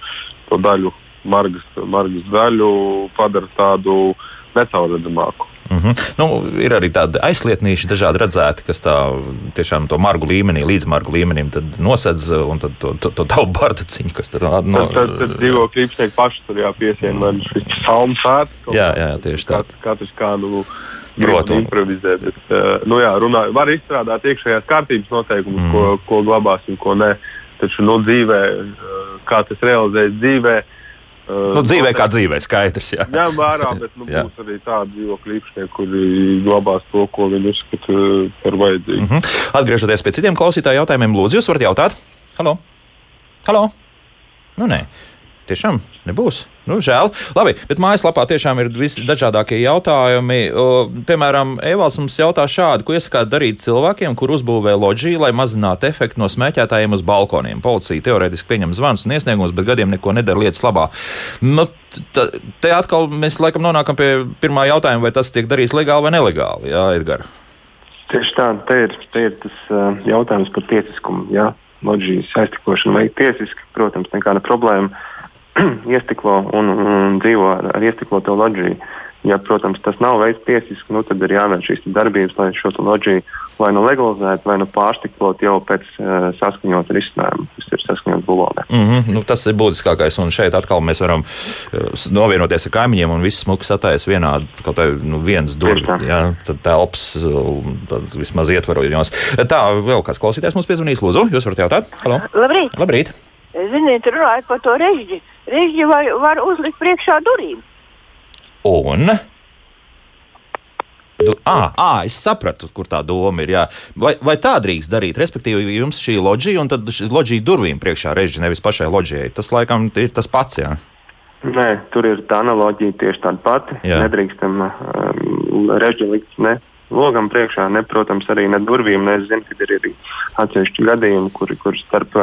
to daļu, margas, margas daļu padara tādu necaurredzamāku. Mm -hmm. nu, ir arī tādi aizlietnīši, dažādi redzēti, kas tā tiešām to margu līmenī, līdz margu līmenim nosedz un tad to, to, to tavu bardaciņu, kas tur no, tad, tad, tad dzīvokļi īpašnieki paši tur jāpiesien, vai šis salmu sēts. Jā, jā, tieši tā. Katrs kā, nu, Protams, improvizēt. Bet, uh, nu, jā, runā, var izstrādāt iekšējās kārtības noteikumus, mm. ko, ko glabāsim, ko nē. Taču nu, dzīvē, uh, kā tas realizējas dzīvē, Uh, nu, dzīvē kā dzīvē, skaidrs. Jā, ņem vērā, bet nu, būs arī tādi dzīvokļu īpašnieki, kuri glabās to, ko viņi uzskata par vajadzīgu. Mm -hmm. Atgriežoties pie citiem klausītāju jautājumiem, lūdzu, jūs varat jautāt? Halo! Halo! Nu, nē. Tiešām nebūs. Nu, žēl. Labi, bet mājaslapā tiešām ir visdažādākie jautājumi. O, piemēram, Evalds mums jautā šādu, ko iesakāt darīt cilvēkiem, kur uzbūvē loģiju, lai mazinātu efektu no smēķētājiem uz balkoniem. Policija teorētiski pieņem zvanus un iesniegumus, bet gadiem neko nedara lietas labā. Nu, te atkal mēs laikam nonākam pie pirmā jautājuma, vai tas tiek darīts legāli vai nelegāli. Jā, Edgars. Tieši tā, te ir, te ir tas uh, jautājums par tiesiskumu. Jā. Loģijas aiztikošana veikt tiesiski, protams, nekāda problēma *clears throat* iestiklo un, un dzīvo ar, ar iestikloto loģiju. Ja, protams, tas nav veids tiesiski, nu, tad ir jāvērš šīs darbības, lai šo loģiju vai nu legalizētu, vai nu pārstiklot jau pēc uh, saskaņot risinājumu, kas ir saskaņot bulonē. Mm -hmm, nu, tas ir būtiskākais, un šeit atkal mēs varam uh, novienoties ar kaimiņiem, un viss smuks atājas vienādi, kaut kā nu, viens durvis, jā, tad telps, tad vismaz ietvarojas. Tā, vēl kāds klausītājs mums piezvanīs, lūdzu, jūs varat jautāt? Halo? Labrīt! Labrīt. Ziniet, runājot par to režģi Rīģi var, var uzlikt priekšā durvīm. Un? Du, à, à, es sapratu, kur tā doma ir. Jā. Vai, vai tā drīkst darīt? Respektīvi, jums šī loģija un tad šī loģija durvīm priekšā režģi, nevis pašai loģijai. Tas laikam ir tas pats. Jā. Nē, tur ir tā analoģija tieši tāda pati. Jā. Nedrīkstam um, režģi likt ne logam priekšā, ne, protams, arī ne durvīm. Ne, es zinu, ka ir arī atsevišķi gadījumi, kur, kur starp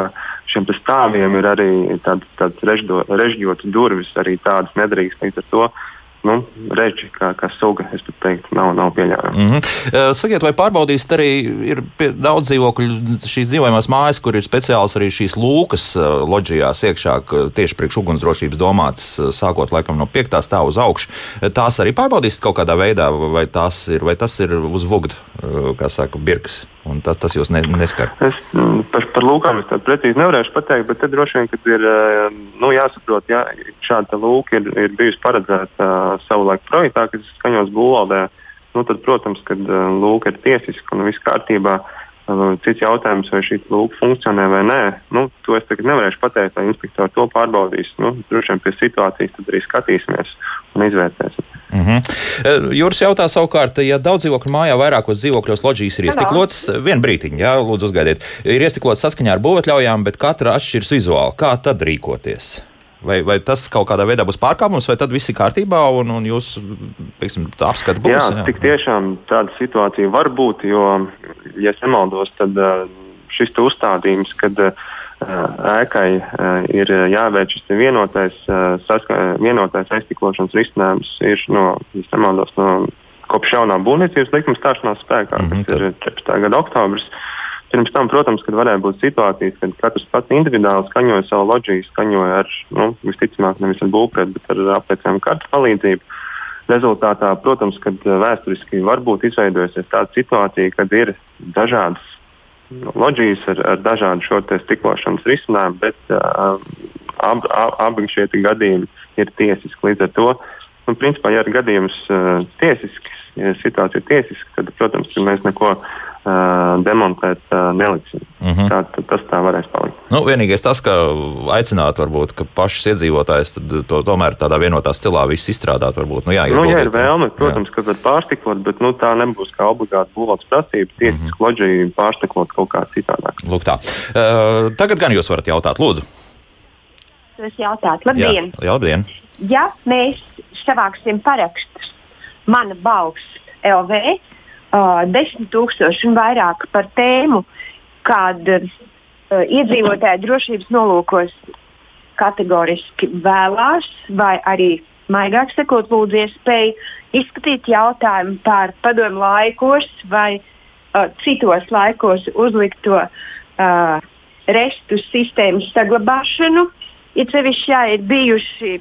šiem stāviem ir arī tādas tād režģotas durvis, arī tādas nedrīkst. Līdz ar to nu, reģi, kā, kā suga, es teiktu, nav, nav pieļaujama. Mm -hmm. Sakiet, vai pārbaudīsiet arī ir daudz dzīvokļu, šīs dzīvojamās mājas, kur ir speciāls arī šīs lūkas loģijās iekšā, tieši priekš ugunsdrošības domāts, sākot laikam no piektā stāva uz augšu. Tās arī pārbaudīsiet kaut kādā veidā, vai, ir, vai tas ir uz vugda, kā saka, birks. Un tā, tas jūs ne, neskar. Es mm, par, par lūkām es tādu precīzi nevarēšu pateikt, bet tad droši vien, kad ir nu, jāsaprot, ja šāda lūka ir, ir bijusi paredzēta uh, savulaik projektā, kas skaņos būvvaldē, nu, tad, protams, kad uh, lūka ir tiesiska un viss kārtībā. Uh, cits jautājums, vai šī lūka funkcionē vai nē, nu, to es tagad nevarēšu pateikt, lai inspektori to pārbaudīs. Nu, droši vien pie situācijas tad arī skatīsimies un izvērtēsim. Mm -hmm. Jūras jautā savukārt, ja daudz dzīvokļu mājā vairākos dzīvokļos loģijas ir iestiklots, vienu brītiņu, jā, lūdzu uzgaidiet, ir iestiklots saskaņā ar būvētļaujām, bet katra atšķiras vizuāli. Kā tad rīkoties? Vai, vai tas kaut kādā veidā būs pārkāpums, vai tad viss ir kārtībā un, un jūs apskatāt būs? Jā, jā, tik tiešām tāda situācija var būt, jo, ja nemaldos, tad šis uzstādījums, kad ēkai ir jāveic šis vienotais, saska, vienotais aiztiklošanas risinājums, ir no, ja nemaldos, no kopš jaunā būvniecības likuma stāšanās spēkā, mm -hmm, kas ir 14. gada oktobris. Pirms tam, protams, kad varēja būt situācijas, kad katrs pats individuāli skaņoja savu loģiju, skaņoja ar, nu, visticamāk, nevis ar būvprietu, bet ar apliecinājumu kartu palīdzību. Rezultātā, protams, kad vēsturiski var būt izveidojusies tāda situācija, kad ir dažādas loģijas ar, ar dažādu šo stiklošanas risinājumu, bet uh, ab, ab, abi šie gadījumi ir tiesiski. Līdz ar to, nu, principā, ja ir gadījums uh, tiesisks, ja situācija ir tiesiska, tad, protams, mēs neko demontēt neliksim. Uh mhm. -huh. tā, tas tā varēs palikt. Nu, vienīgais tas, ka aicināt varbūt, ka pašus iedzīvotājus to tomēr tādā vienotā stilā viss izstrādāt. Varbūt, nu, jā, nu, jā, ir vēlme, protams, jā. ka var pārstiklot, bet nu, tā nebūs kā obligāti būvāts prasība. Tiesiski uh -huh. loģija pārstiklot kaut kā citādāk. Lūk tā. Uh, tagad gan jūs varat jautāt, lūdzu. Es jautātu, labdien! Jā, labdien. Ja mēs savāksim parakstus, mana balss LV uh, desmit tūkstoši un vairāk par tēmu, kad uh, iedzīvotāji drošības nolūkos kategoriski vēlās, vai arī maigāk sakot, lūdzu iespēju izskatīt jautājumu par padomu laikos vai uh, citos laikos uzlikto uh, restu sistēmas saglabāšanu. Ja sevišķi jā, ir bijuši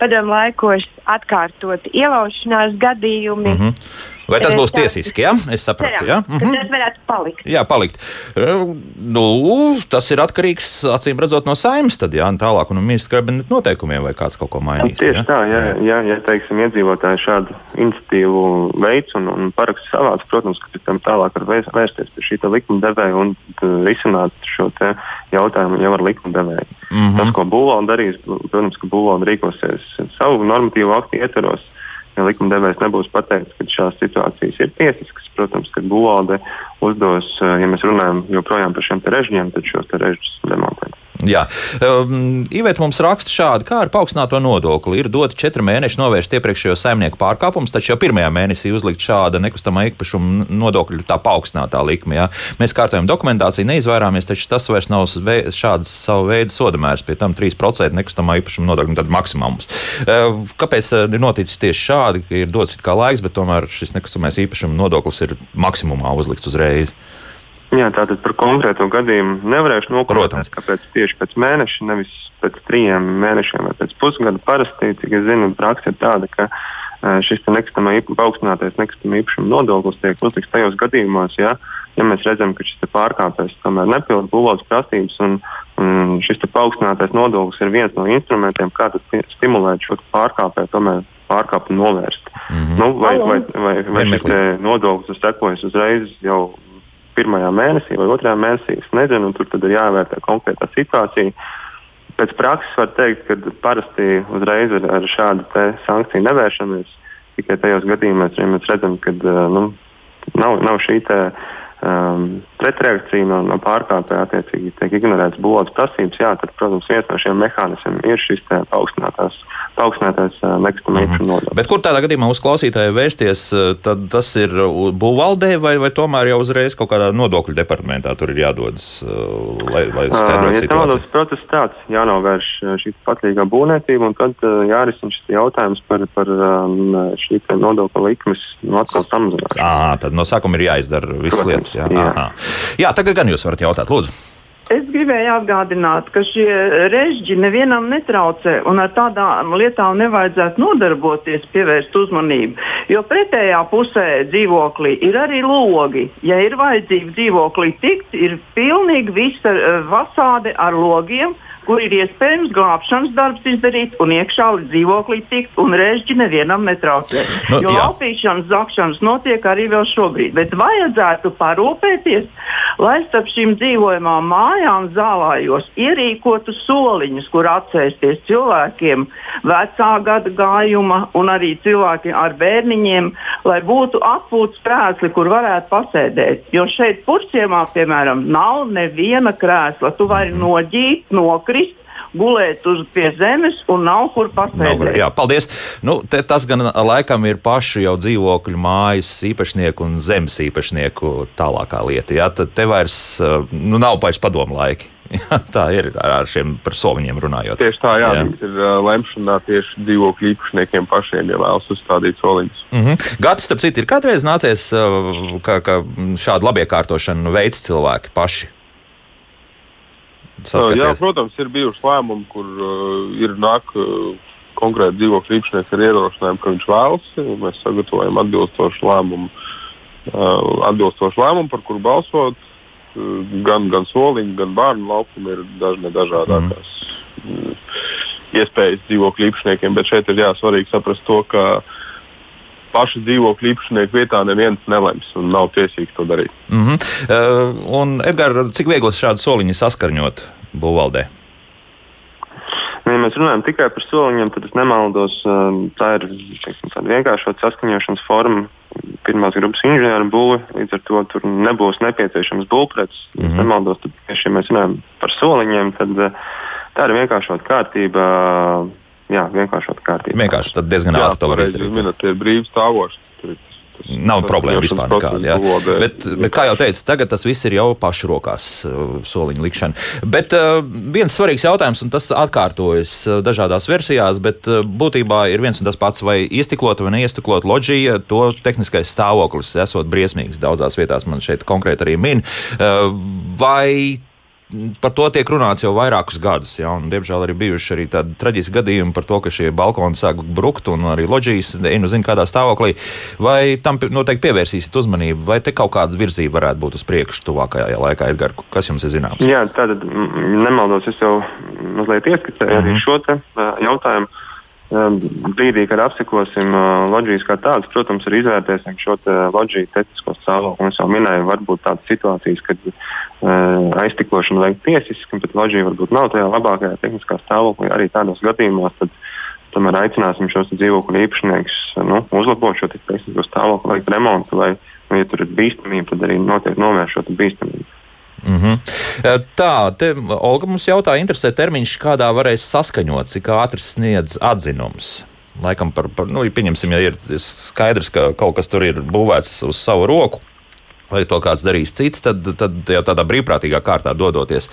padomu laikos atkārtoti ielaušanās gadījumi. Mm -hmm. Vai tas būs tiesiski? Ja? Es sapratu, jā. Mm -hmm. Tas varētu palikt. Jā, palikt. Nu, tas ir atkarīgs, acīm redzot, no saimnes tad, jā, un tālāk, un ministra kabineta noteikumiem, vai kāds kaut ko mainīs. Tieši jā? tā, ja, ja, ja teiksim, iedzīvotāji šādu iniciatīvu veids un, un parakstu savāds, protams, ka tam tālāk var vērsties pie šī likuma devēja un risināt šo jautājumu jau ar likuma devēju. Mm -hmm. Tas, ko būvvalde darīs, protams, ka būvvalde rīkosies savu normatīvu aktu ietvaros ja likumdevējs nebūs pateicis, ka šās situācijas ir tiesiskas, protams, kad būvvalde uzdos, eh, ja mēs runājam joprojām par šiem režģiem, tad šos režģus demontēt. Jā, um, Iveta mums raksta šādi, kā ar paaugstināto nodokli. Ir doti četri mēneši novērst iepriekšējo saimnieku pārkāpumus, taču jau pirmajā mēnesī uzlikt šāda nekustamā īpašuma nodokļu tā paaugstinātā likme. Jā. Mēs kārtojam dokumentāciju, neizvairāmies, taču tas vairs nav šāds savu veidu sodamērs, pie tam 3% nekustamā īpašuma nodokļu, tad maksimums. Uh, kāpēc uh, ir noticis tieši šādi, ka ir dots it kā laiks, bet tomēr šis nekustamais īpašuma nodoklis ir maksimumā uzlikts uzreiz? Jā, tātad par konkrēto gadījumu nevarēšu nokomentēt, kāpēc tieši pēc mēneša, nevis pēc trim mēnešiem vai pēc pusgada. Parasti, cik es zinu, praksa ir tāda, ka šis nekustamā paaugstinātais nekustamā īpašuma nodoklis tiek uzlikts tajos gadījumos, ja, ja mēs redzam, ka šis pārkāpējs tomēr nepilda būvvaldes prasības. Un, un šis paaugstinātais nodoklis ir viens no instrumentiem, kā stimulēt šo pārkāpēju tomēr pārkāpumu novērst. Mm -hmm. nu, vai, vai, vai, vai šis nodoklis sekojas uzreiz jau pirmajā mēnesī vai otrajā mēnesī. Es nezinu, tur tad ir jāvērtē konkrētā situācija. Pēc prakses var teikt, ka parasti uzreiz ar, ar šādu sankciju nevēršamies. Tikai tajos gadījumos, ja mēs redzam, ka nu, nav, nav šī te, um, pretreakcija no, no pārkāpēja, attiecīgi tiek ignorētas būvības prasības, jā, tad, protams, viens no šiem mehānismiem ir šis paaugstinātais nekustamā īpašuma nodoklis. Bet kur tādā gadījumā uz klausītāju vērsties, tad tas ir būvvaldē vai, vai tomēr jau uzreiz kaut kādā nodokļu departamentā tur ir jādodas, lai, lai skaidrotu ja situāciju? Ja process tāds, jānovērš šī patlīgā būvniecība un tad jārisina šis jautājums par, par šī nodokļa likmes nu, atkal samazināšanu. Ah, tad no sākuma ir jāizdara visas lietas. Jā. Jā. jā, tagad gan jūs varat jautāt, lūdzu. Es gribēju atgādināt, ka šie režģi nevienam netraucē un ar tādām lietām nevajadzētu nodarboties, pievērst uzmanību. Jo pretējā pusē dzīvoklī ir arī logi. Ja ir vajadzība dzīvoklī tikt, ir pilnīgi visa uh, fasāde ar logiem kur ir iespējams glābšanas darbs izdarīt un iekšā līdz dzīvoklī tikt, un režģi nevienam netraucē. Nu, jo laupīšanas, zakšanas notiek arī vēl šobrīd, bet vajadzētu parūpēties, lai starp šīm dzīvojamām mājām zālājos ierīkotu soliņus, kur atsēsties cilvēkiem vecā gada gājuma un arī cilvēkiem ar bērniņiem, lai būtu atpūtas krēsli, kur varētu pasēdēt. Jo šeit purciemā, piemēram, nav neviena krēsla. Tu vari mhm. noģīt, nokrist gulēt uz pie zemes un nav kur pasēdēt. Jā, paldies. Nu, te, tas gan laikam ir pašu jau dzīvokļu mājas īpašnieku un zemes īpašnieku tālākā lieta. Jā, tad te vairs nu, nav vairs padomu laiki. *laughs* Jā, tā ir ar šiem par soliņiem runājot. Tieši tā, jā, jā. ir uh, lemšanā tieši dzīvokļu īpašniekiem pašiem, ja vēlas uzstādīt soliņus. Mm -hmm. Gati, starp citu, ir kādreiz nācies, uh, ka, ka šādu labiekārtošanu veids cilvēki paši saskaties? Jā, protams, ir bijuši lēmumi, kur uh, ir nāk uh, konkrēti dzīvokļu īpašnieks ar ierosinājumu, ka viņš vēlas. Mēs sagatavojam atbilstošu lēmumu, uh, atbilstošu lēmumu par kuru balsot. Uh, gan, gan soliņi, gan bērnu laukumi ir dažne dažādākās mm. iespējas dzīvokļu īpašniekiem, bet šeit ir jāsvarīgi saprast to, ka pašu dzīvokļu īpašnieku vietā neviens nelems un nav tiesīgs to darīt. Mm -hmm. uh, un, Edgars, cik viegli šādu soliņu saskarņot būvvaldē? Nu, ja mēs runājam tikai par soliņiem, tad es nemaldos. Uh, tā ir teiksim, vienkāršota saskaņošanas forma. Pirmās grupas inženieru būve, līdz ar to tur nebūs nepieciešams būvprets. Mm -hmm. Nemaldos, tad, ja mēs runājam par soliņiem, tad uh, tā ir vienkāršota kārtība. Jā, vienkāršot kārtību. Vienkārši tad diezgan ātri to var izdarīt. Minēt, ir brīvs stāvošs. Nav problēma vispār nekāda. Bet, bet, kā jau teicu, tagad tas viss ir jau pašu rokās, uh, soliņa likšana. Bet uh, viens svarīgs jautājums, un tas atkārtojas uh, dažādās versijās, bet uh, būtībā ir viens un tas pats, vai iestiklota vai neiestiklota loģija, to tehniskais stāvoklis esot briesmīgs. Daudzās vietās man šeit konkrēti arī min. Uh, vai par to tiek runāts jau vairākus gadus. Ja, un, diemžēl arī bijuši arī tādi traģiski gadījumi par to, ka šie balkoni sāk brukt un arī loģijas nu zina kādā stāvoklī. Vai tam noteikti pievērsīsiet uzmanību, vai te kaut kāda virzība varētu būt uz priekšu tuvākajā laikā, Edgars? Kas jums ir zināms? Jā, tātad nemaldos, es jau mazliet ieskicēju arī mhm. šo te, jautājumu. Brīdī, kad apsekosim loģijas kā tādas, protams, arī izvērtēsim šo loģiju tehnisko stāvokli. Es jau minēju, varbūt tādas situācijas, kad aiztikošana veikt tiesiski, bet loģija varbūt nav tajā labākajā tehniskā stāvoklī. Arī tādos gadījumos tad, tomēr aicināsim šos dzīvokļu īpašniekus nu, uzlabot šo tehnisko stāvokli, veikt remontu, vai, nu, ja tur ir bīstamība, tad arī noteikti novērst šo bīstamību. Mm -hmm. Tā, te Olga mums jautā, interesē termiņš, kādā varēs saskaņot, cik ātri sniedz atzinums. Laikam par, par nu, pieņemsim, ja ir skaidrs, ka kaut kas tur ir būvēts uz savu roku, vai to kāds darīs cits, tad, tad jau tādā brīvprātīgā kārtā dodoties,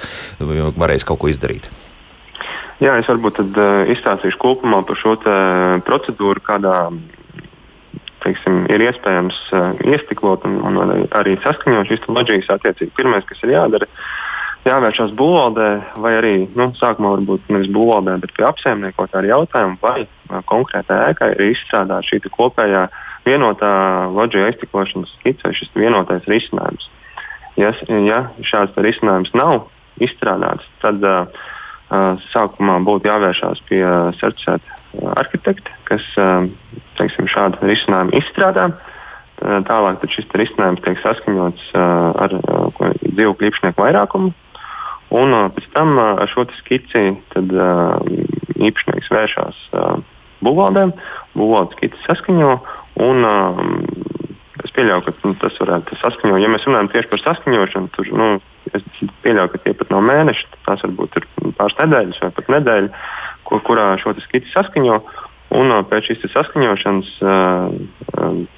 varēs kaut ko izdarīt. Jā, es varbūt tad, uh, izstāstīšu kopumā par šo procedūru, kādā teiksim, ir iespējams uh, iestiklot un, un arī, arī saskaņot šīs loģijas attiecīgi. Pirmais, kas ir jādara, jāvēršas būvvaldē, vai arī nu, sākumā varbūt nevis būvvaldē, bet pie apsaimniekotā ar jautājumu, vai uh, konkrētā ēkā ir izstrādāta šī kopējā vienotā loģija aiztiklošanas skice, šis vienotais risinājums. Ja, ja šāds risinājums nav izstrādāts, tad uh, sākumā būtu jāvēršās pie uh, certificēta arhitekta, kas teiksim, šādu risinājumu izstrādā. Tālāk šis risinājums tiek saskaņots ar dzīvokļu īpašnieku vairākumu. Un pēc tam ar šo skici tad, īpašnieks vēršas būvvaldē, būvvaldes skici saskaņo. Un, es pieļauju, ka nu, tas varētu saskaņot. Ja mēs runājam tieši par saskaņošanu, tad nu, es pieļauju, ka tie pat nav mēneši, tās varbūt ir pāris nedēļas vai pat nedēļa, kur, kurā šo skici saskaņo. Un pēc šīs saskaņošanas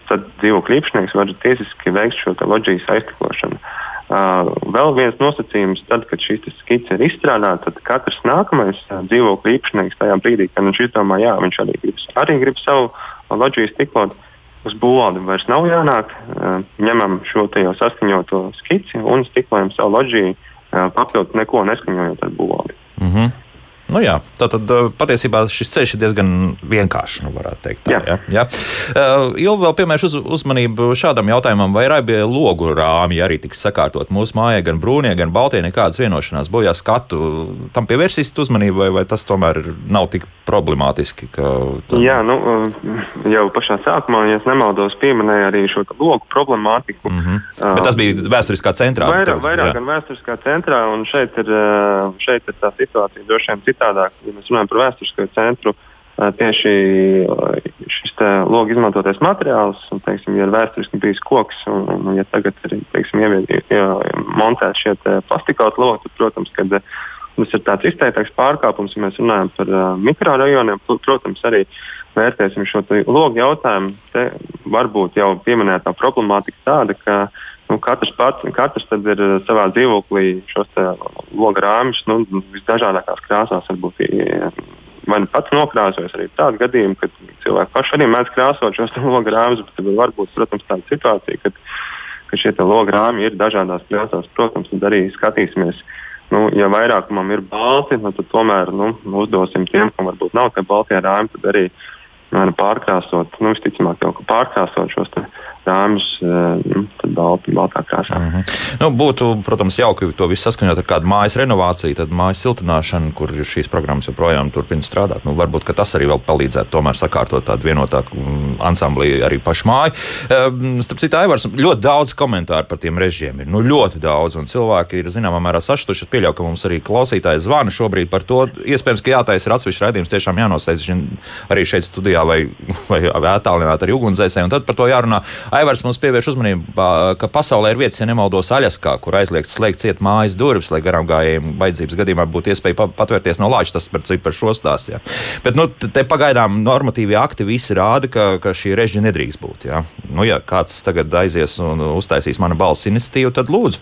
tad dzīvokļu īpašnieks var tiesiski veikt šo loģijas aiztiklošanu. Uh, vēl viens nosacījums, tad, kad šī skice ir izstrādāta, tad katrs nākamais uh, dzīvokļu īpašnieks tajā brīdī, kad viņš izdomā, jā, viņš arī grib, arī grib savu loģiju stiklot, uz būvādi vairs nav jānāk. Uh, ņemam šo jau saskaņoto skici un stiklojam savu loģiju, papildus neko neskaņojot ar būvādi. Mm -hmm. Nu, jā, tā tad eh, patiesībā šis ceļš ir diezgan vienkāršs. Nu, tā, jā. Jā, jā. Uh, Ilgi vēl piemērš uz, uzmanību šādam jautājumam, vai raibie logu rāmji arī tiks sakārtot mūsu mājā, gan brūnie, gan baltie, nekādas vienošanās bojā skatu. Tam pievērsīsiet uzmanību, vai, vai tas tomēr nav tik problemātiski? Tam... Jā, nu, eh, jau pašā sākumā, ja nemaldos, pieminēja arī šo logu problemātiku. Mm -hmm. uh, Bet tas bija vēsturiskā centrā. Vairāk, vairāk gan vēsturiskā centrā, un šeit ir, šeit ir tā situācija droši vien citādāk. Ja mēs runājam par vēsturisko centru, tieši šis logs izmantotais materiāls, un, teiksim, ja ir vēsturiski bijis koks, un, un ja tagad ir teiksim, montēts šie plastikāta logi, tad, protams, kad tas ir tāds izteiktāks pārkāpums, ja mēs runājam par uh, mikrorajoniem, protams, arī vērtēsim šo logu jautājumu. Te varbūt jau pieminētā problemātika tāda, ka nu, katrs, pats, katrs ir savā dzīvoklī šos logu rāmjus nu, visdažādākās krāsās. Varbūt, vai nu pats nokrāsojas arī tādu gadījumu, kad cilvēki paši arī mēdz krāsot šos logu rāmjus, bet var būt, protams, tāda situācija, kad, ka šie logu rāmji ir dažādās krāsās. Protams, tad arī skatīsimies. Nu, ja vairākumam ir balti, nu, tad tomēr nu, uzdosim tiem, kam varbūt nav tie baltie rāmji, tad arī nu, pārkrāsot, nu, visticamāk, jau pārkrāsot šos rāmjus eh, nu, balti, baltā krāsā. Mm -hmm. nu, būtu, protams, jauki to visu saskaņot ar kādu mājas renovāciju, tad mājas siltināšanu, kur šīs programmas joprojām turpina strādāt. Nu, varbūt tas arī vēl palīdzētu tomēr sakārtot tādu vienotāku mm, ansambli arī pašu māju. Ehm, starp citu, Aivars, ļoti daudz komentāru par tiem režiem ir. Nu, ļoti daudz, un cilvēki ir zināmā mērā sašutuši. Es pieļauju, ka mums arī klausītājs zvana šobrīd par to. Iespējams, ka jātaisa ir atsevišķi raidījums, tiešām jānoslēdz arī šeit studijā vai, *laughs* vai attālināt arī ugunsdzēsēji, un tad par to jārunā. Aivars mums pievērš uzmanību, ka pasaulē ir vietas, ja nemaldos, Aļaskā, kur aizliegts slēgt ciet mājas durvis, lai garām gājējiem vajadzības gadījumā būtu iespēja patvērties no lāča. Tas par cik par šo stāstu. Ja. Bet nu, te pagaidām normatīvie akti visi rāda, ka, ka šī režģi nedrīkst būt. Ja. Nu, ja kāds tagad aizies un uztaisīs mana balss iniciatīvu, tad lūdzu.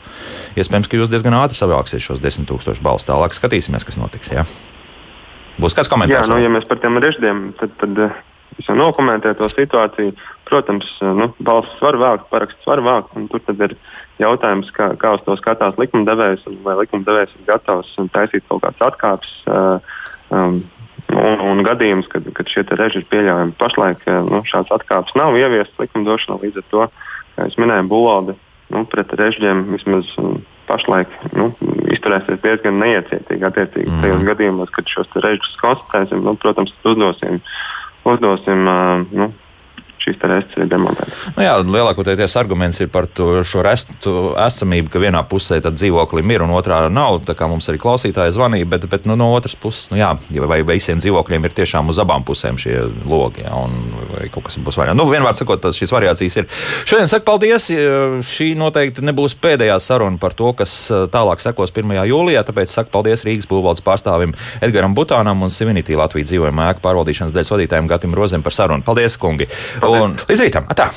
Iespējams, ka jūs diezgan ātri savāksiet šos desmit tūkstošus balstu. Tālāk skatīsimies, kas notiks. Ja. Būs kāds komentārs? Jā, nu, ja mēs par tiem režģiem, tad. tad Es jau nokomentēju to situāciju. Protams, nu, balsts var vākt, paraksts var vākt, un tur ir jautājums, kā, kā uz to skatās likumdevējs, un vai likumdevējs ir gatavs taisīt kaut kādas atkāpes. Uh, um, Un, un gadījums, kad, kad šie reži ir pieļaujami. Pašlaik nu, šāds atkāpes nav ieviestas likumdošanā, līdz ar to, kā jau minēju, bulādi nu, pret režģiem vismaz pašlaik nu, izturēsies diezgan neiecietīgi. Attiecīgi, mm. tajos gadījumos, kad šos režģus konstatēsim, nu, protams, uzdosim, uzdosim uh, nu, šīs restes ir demontētas. Nu jā, lielākoties arguments ir par to, šo restu esamību, ka vienā pusē dzīvoklim ir un otrā nav. Tā kā mums arī klausītāji zvanīja, bet, bet nu, no otras puses, nu, jā, vai visiem dzīvokļiem ir tiešām uz abām pusēm šie logi, jā, un vai kaut kas būs vairāk. Nu, vienmēr sakot, šīs variācijas ir. Šodien saku paldies. Šī noteikti nebūs pēdējā saruna par to, kas eh, tālāk sekos 1. jūlijā, tāpēc saku paldies Rīgas būvvaldes pārstāvim Edgaram Butānam un Sivinitī Latvijas dzīvojuma ēku pārvaldīšanas dēļ vadītājiem Gatim Rozem par sarunu. Paldies, kungi! Paldies. Un līdz rītam! Atā.